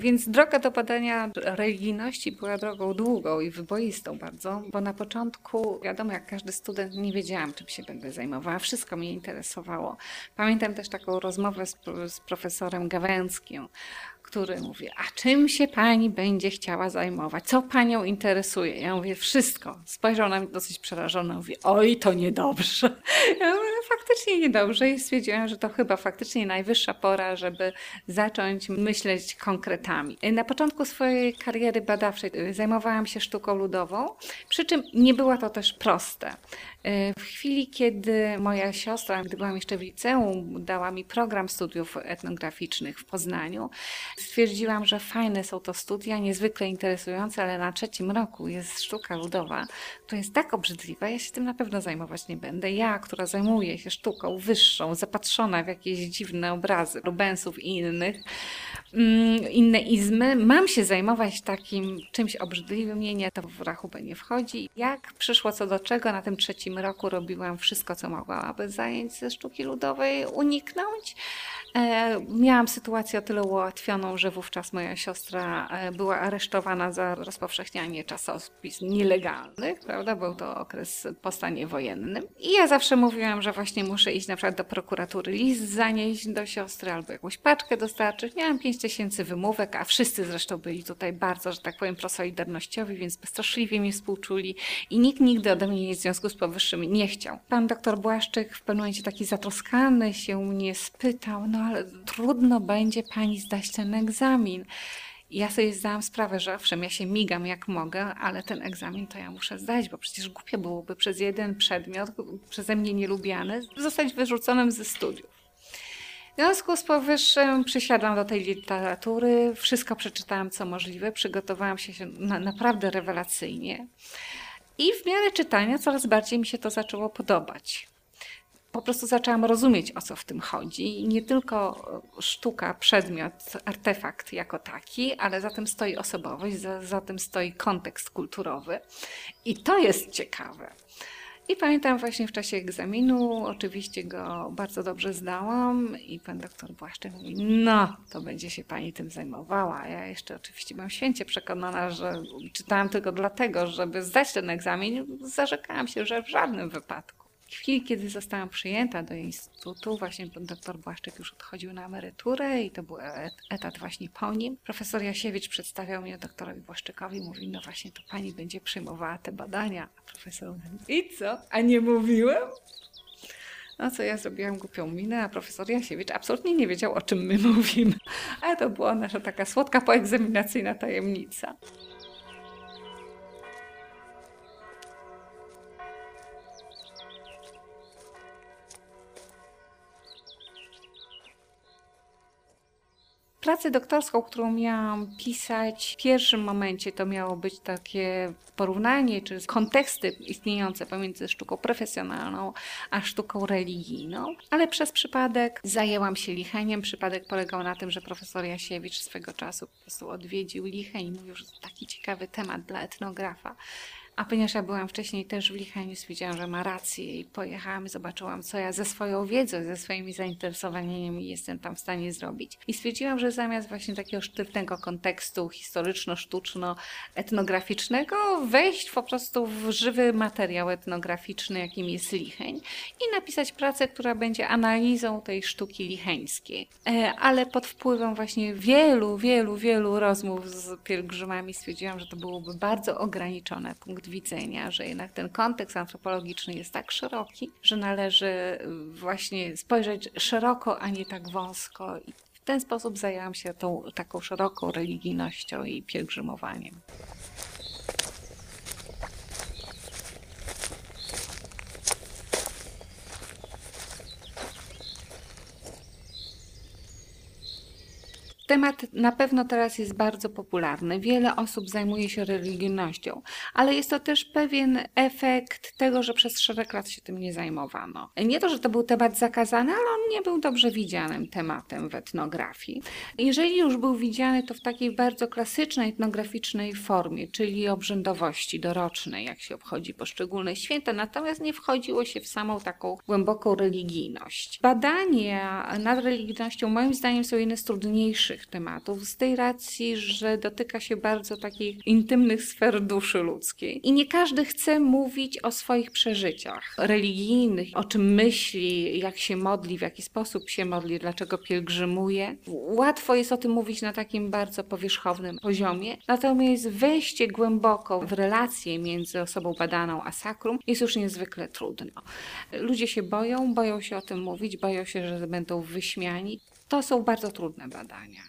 Więc droga do badania religijności była drogą długą i wyboistą bardzo, bo na początku, wiadomo, jak każdy student, nie wiedziałam, czym się będę zajmowała. Wszystko mnie interesowało. Pamiętam też taką rozmowę z, z profesorem Gawęckim, który mówi, a czym się pani będzie chciała zajmować? Co panią interesuje? Ja mówię, wszystko. Spojrzał na mnie dosyć przerażony, mówi, oj, to niedobrze. Ja mówię, no, faktycznie niedobrze i stwierdziłam, że to chyba faktycznie najwyższa pora, żeby zacząć myśleć konkretami. Na początku swojej kariery badawczej zajmowałam się sztuką ludową, przy czym nie było to też proste. W chwili, kiedy moja siostra, gdy byłam jeszcze w liceum, dała mi program studiów etnograficznych w Poznaniu, stwierdziłam, że fajne są to studia, niezwykle interesujące, ale na trzecim roku jest sztuka ludowa, to jest tak obrzydliwa, ja się tym na pewno zajmować nie będę. Ja, która zajmuje się sztuką wyższą, zapatrzona w jakieś dziwne obrazy Rubensów i innych, mm, inne izmy, mam się zajmować takim czymś obrzydliwym, nie, nie, to w rachubę nie wchodzi. Jak przyszło co do czego, na tym trzecim roku robiłam wszystko, co mogłam, aby zajęć ze sztuki ludowej uniknąć. E, miałam sytuację o tyle ułatwioną, że wówczas moja siostra e, była aresztowana za rozpowszechnianie czasopism nielegalnych, prawda? Był to okres po stanie wojennym. I ja zawsze mówiłam, że właśnie muszę iść na przykład do prokuratury list zanieść do siostry albo jakąś paczkę dostarczyć. Miałam 5 tysięcy wymówek, a wszyscy zresztą byli tutaj bardzo, że tak powiem, prosolidarnościowi, więc straszliwie mi współczuli i nikt nigdy ode mnie w związku z powyższym nie chciał. Pan doktor Błaszczyk w pewnym momencie taki zatroskany się mnie spytał, no ale trudno będzie pani zdać ten egzamin. Ja sobie zdałam sprawę, że owszem, ja się migam jak mogę, ale ten egzamin to ja muszę zdać, bo przecież głupio byłoby przez jeden przedmiot, przeze mnie nielubiany, zostać wyrzuconym ze studiów. W związku z powyższym przysiadłam do tej literatury, wszystko przeczytałam co możliwe, przygotowałam się na, naprawdę rewelacyjnie i w miarę czytania coraz bardziej mi się to zaczęło podobać po prostu zaczęłam rozumieć, o co w tym chodzi. Nie tylko sztuka, przedmiot, artefakt jako taki, ale za tym stoi osobowość, za, za tym stoi kontekst kulturowy. I to jest ciekawe. I pamiętam właśnie w czasie egzaminu, oczywiście go bardzo dobrze zdałam i pan doktor Błaszczyk mówi, no to będzie się pani tym zajmowała. Ja jeszcze oczywiście byłam święcie przekonana, że czytałam tylko dlatego, żeby zdać ten egzamin. Zarzekałam się, że w żadnym wypadku. W chwili, kiedy zostałam przyjęta do instytutu, właśnie dr Błaszczyk już odchodził na emeryturę i to był etat właśnie po nim. Profesor Jasiewicz przedstawiał mnie doktorowi Błaszczykowi, mówi, no właśnie to pani będzie przyjmowała te badania. A profesor mówi, i co? A nie mówiłem? No co ja zrobiłam głupią minę, a profesor Jasiewicz absolutnie nie wiedział, o czym my mówimy. Ale to była nasza taka słodka poegzaminacyjna tajemnica. Pracę doktorską, którą miałam pisać, w pierwszym momencie to miało być takie porównanie, czy konteksty istniejące pomiędzy sztuką profesjonalną a sztuką religijną, ale przez przypadek zajęłam się licheniem. Przypadek polegał na tym, że profesor Jasiewicz swego czasu po prostu odwiedził licheń i mówił, że to taki ciekawy temat dla etnografa. A ponieważ ja byłam wcześniej też w Licheniu, stwierdziłam, że ma rację i pojechałam zobaczyłam, co ja ze swoją wiedzą, ze swoimi zainteresowaniami jestem tam w stanie zrobić. I stwierdziłam, że zamiast właśnie takiego sztywnego kontekstu historyczno-sztuczno-etnograficznego wejść po prostu w żywy materiał etnograficzny, jakim jest Licheń i napisać pracę, która będzie analizą tej sztuki licheńskiej. E, ale pod wpływem właśnie wielu, wielu, wielu rozmów z pielgrzymami stwierdziłam, że to byłoby bardzo ograniczone punkt widzenia, że jednak ten kontekst antropologiczny jest tak szeroki, że należy y, właśnie spojrzeć szeroko, a nie tak wąsko. I w ten sposób zajęłam się tą taką szeroką religijnością i pielgrzymowaniem. Temat na pewno teraz jest bardzo popularny. Wiele osób zajmuje się religijnością, ale jest to też pewien efekt tego, że przez szereg lat się tym nie zajmowano. Nie to, że to był temat zakazany, ale on nie był dobrze widzianym tematem w etnografii. Jeżeli już był widziany, to w takiej bardzo klasycznej etnograficznej formie, czyli obrzędowości dorocznej, jak się obchodzi poszczególne święta, natomiast nie wchodziło się w samą taką głęboką religijność. Badania nad religijnością moim zdaniem są jedne z trudniejszych trudniejszych tematów, z tej racji, że dotyka się bardzo takich intymnych sfer duszy ludzkiej. I nie każdy chce mówić o swoich przeżyciach religijnych, o czym myśli, jak się modli, w jaki sposób się modli, dlaczego pielgrzymuje. Łatwo jest o tym mówić na takim bardzo powierzchownym poziomie, natomiast wejście głęboko w relacje między osobą badaną a sakrum jest już niezwykle trudno. Ludzie się boją, boją się o tym mówić, boją się, że będą wyśmiani. To są bardzo trudne badania.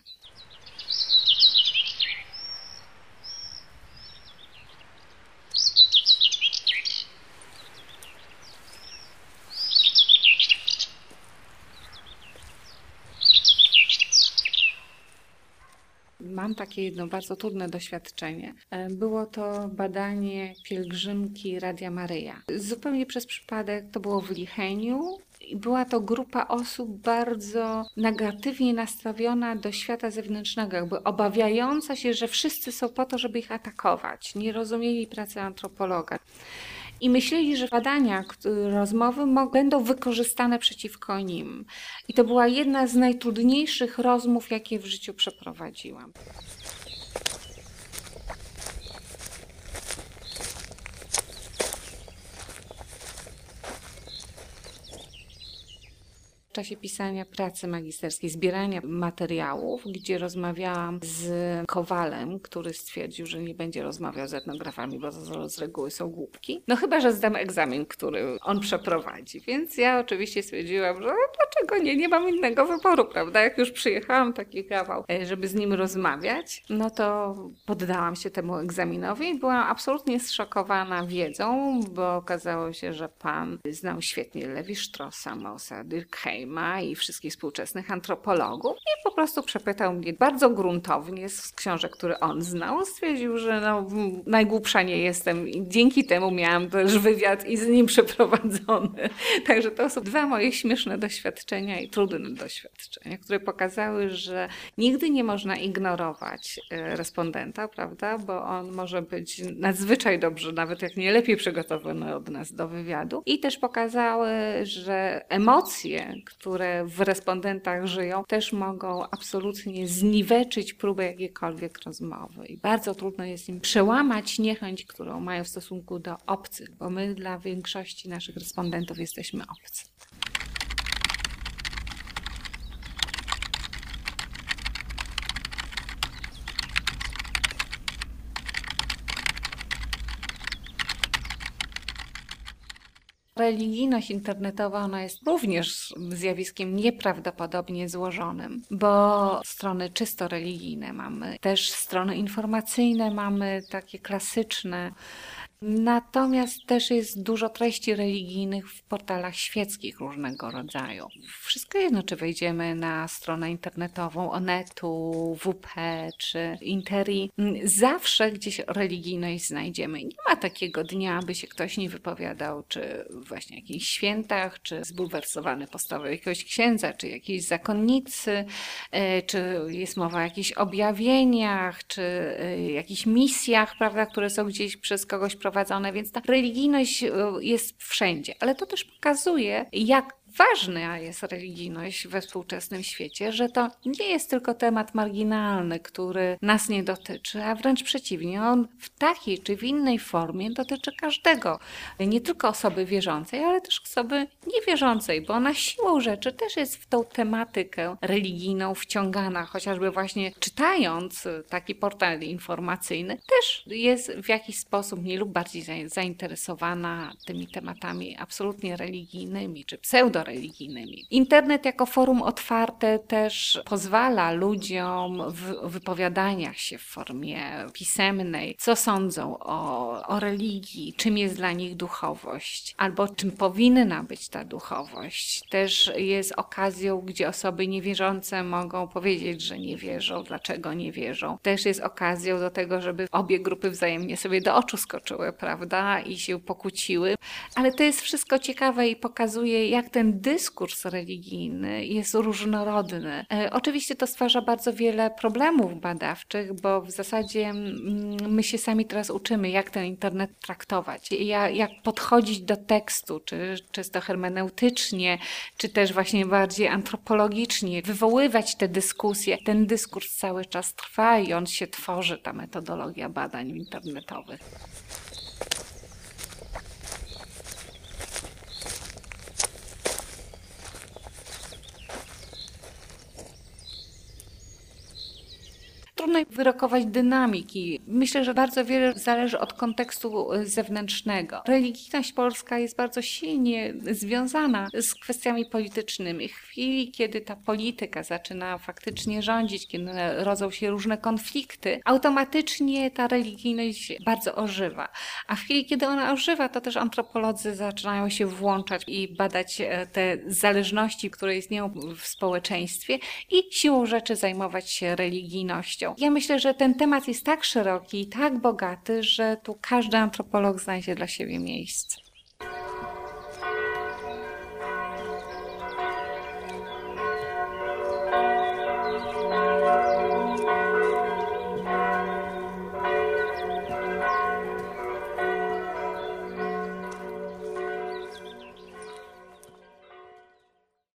Mam takie jedno bardzo trudne doświadczenie. E, było to badanie pielgrzymki Radia Maryja. Zupełnie przez przypadek to było w Licheniu. Była to grupa osób bardzo negatywnie nastawiona do świata zewnętrznego, jakby obawiająca się, że wszyscy są po to, żeby ich atakować. Nie rozumieli pracy antropologa i myśleli, że badania, rozmowy będą wykorzystane przeciwko nim. I to była jedna z najtrudniejszych rozmów, jakie w życiu przeprowadziłam. W czasie pisania pracy magisterskiej, zbierania materiałów, gdzie rozmawiałam z Kowalem, który stwierdził, że nie będzie rozmawiał z etnografami, bo to z reguły są głupki. No chyba, że zdam egzamin, który on przeprowadzi. Więc ja oczywiście stwierdziłam, że dlaczego nie, nie mam innego wyboru, prawda? Jak już przyjechałam taki kawał, e, żeby z nim rozmawiać, no to poddałam się temu egzaminowi i byłam absolutnie zszokowana wiedzą, bo okazało się, że pan znał świetnie Lewi Straussa, Mossa, Durkheim, Durkheima i wszystkich współczesnych antropologów i po prostu przepytał mnie bardzo gruntownie z książek, które on znał. Stwierdził, że no, najgłupsza nie jestem i dzięki temu miałam też wywiad i z nim przeprowadzony. Także to są dwa moje śmieszne doświadczenia i trudne doświadczenia, które pokazały, że nigdy nie można ignorować e, respondenta, prawda, bo on może być nadzwyczaj dobrze, nawet jak nie lepiej przygotowany od nas do wywiadu. I też pokazały, że emocje, które w respondentach żyją, też mogą absolutnie zniweczyć próbę jakiejkolwiek rozmowy. I bardzo trudno jest im przełamać niechęć, którą mają w stosunku do obcych, bo my dla większości naszych respondentów jesteśmy obcy. Religijność internetowa ona jest również zjawiskiem nieprawdopodobnie złożonym, bo strony czysto religijne mamy, też strony informacyjne mamy takie klasyczne, Natomiast też jest dużo treści religijnych w portalach świeckich różnego rodzaju. Wszystko jedno, czy wejdziemy na stronę internetową Onetu, WP czy Interi, zawsze gdzieś religijność znajdziemy. Nie ma takiego dnia, by się ktoś nie wypowiadał, czy właśnie jakichś świętach, czy zbulwersowany postawą jakiegoś księdza, czy jakiejś zakonnicy, e, czy jest mowa o jakichś objawieniach, czy e, jakichś misjach, prawda, które są gdzieś przez kogoś prowadzone prowadzone, więc ta religijność y, jest wszędzie. Ale to też pokazuje, jak ważna jest religijność we współczesnym świecie, że to nie jest tylko temat marginalny, który nas nie dotyczy, a wręcz przeciwnie, on w takiej czy w innej formie dotyczy każdego. Nie tylko osoby wierzącej, ale też osoby niewierzącej, bo ona siłą rzeczy też jest w tą tematykę religijną wciągana, chociażby właśnie czytając taki portal informacyjny, też jest w jakiś sposób mniej lub bardziej zainteresowana tymi tematami absolutnie religijnymi czy pseudo religijnymi. Internet jako forum otwarte też pozwala ludziom w wypowiadaniach się w formie pisemnej, co sądzą o, o religii, czym jest dla nich duchowość, albo czym powinna być ta duchowość. Też jest okazją, gdzie osoby niewierzące mogą powiedzieć, że nie wierzą, dlaczego nie wierzą. Też jest okazją do tego, żeby obie grupy wzajemnie sobie do oczu skoczyły, prawda, i się pokłóciły. Ale to jest wszystko ciekawe i pokazuje, jak ten dyskurs religijny jest różnorodny. E, oczywiście to stwarza bardzo wiele problemów badawczych, bo w zasadzie mm, my się sami teraz uczymy, jak ten internet traktować, jak podchodzić do tekstu, czy czysto hermeneutycznie, czy też właśnie bardziej antropologicznie, wywoływać te dyskusje. Ten dyskurs cały czas trwa i on się tworzy, ta metodologia badań internetowych. Trudno wyrokować dynamiki. Myślę, że bardzo wiele zależy od kontekstu zewnętrznego. Religijność polska jest bardzo silnie związana z kwestiami politycznymi. W chwili, kiedy ta polityka zaczyna faktycznie rządzić, kiedy rodzą się różne konflikty, automatycznie ta religijność bardzo ożywa. A w chwili, kiedy ona ożywa, to też antropolodzy zaczynają się włączać i badać e, te zależności, które istnieją w społeczeństwie i siłą rzeczy zajmować się religijnością. Ja myślę, że ten temat jest tak szeroki i tak bogaty, że tu każdy antropolog znajdzie dla siebie miejsce.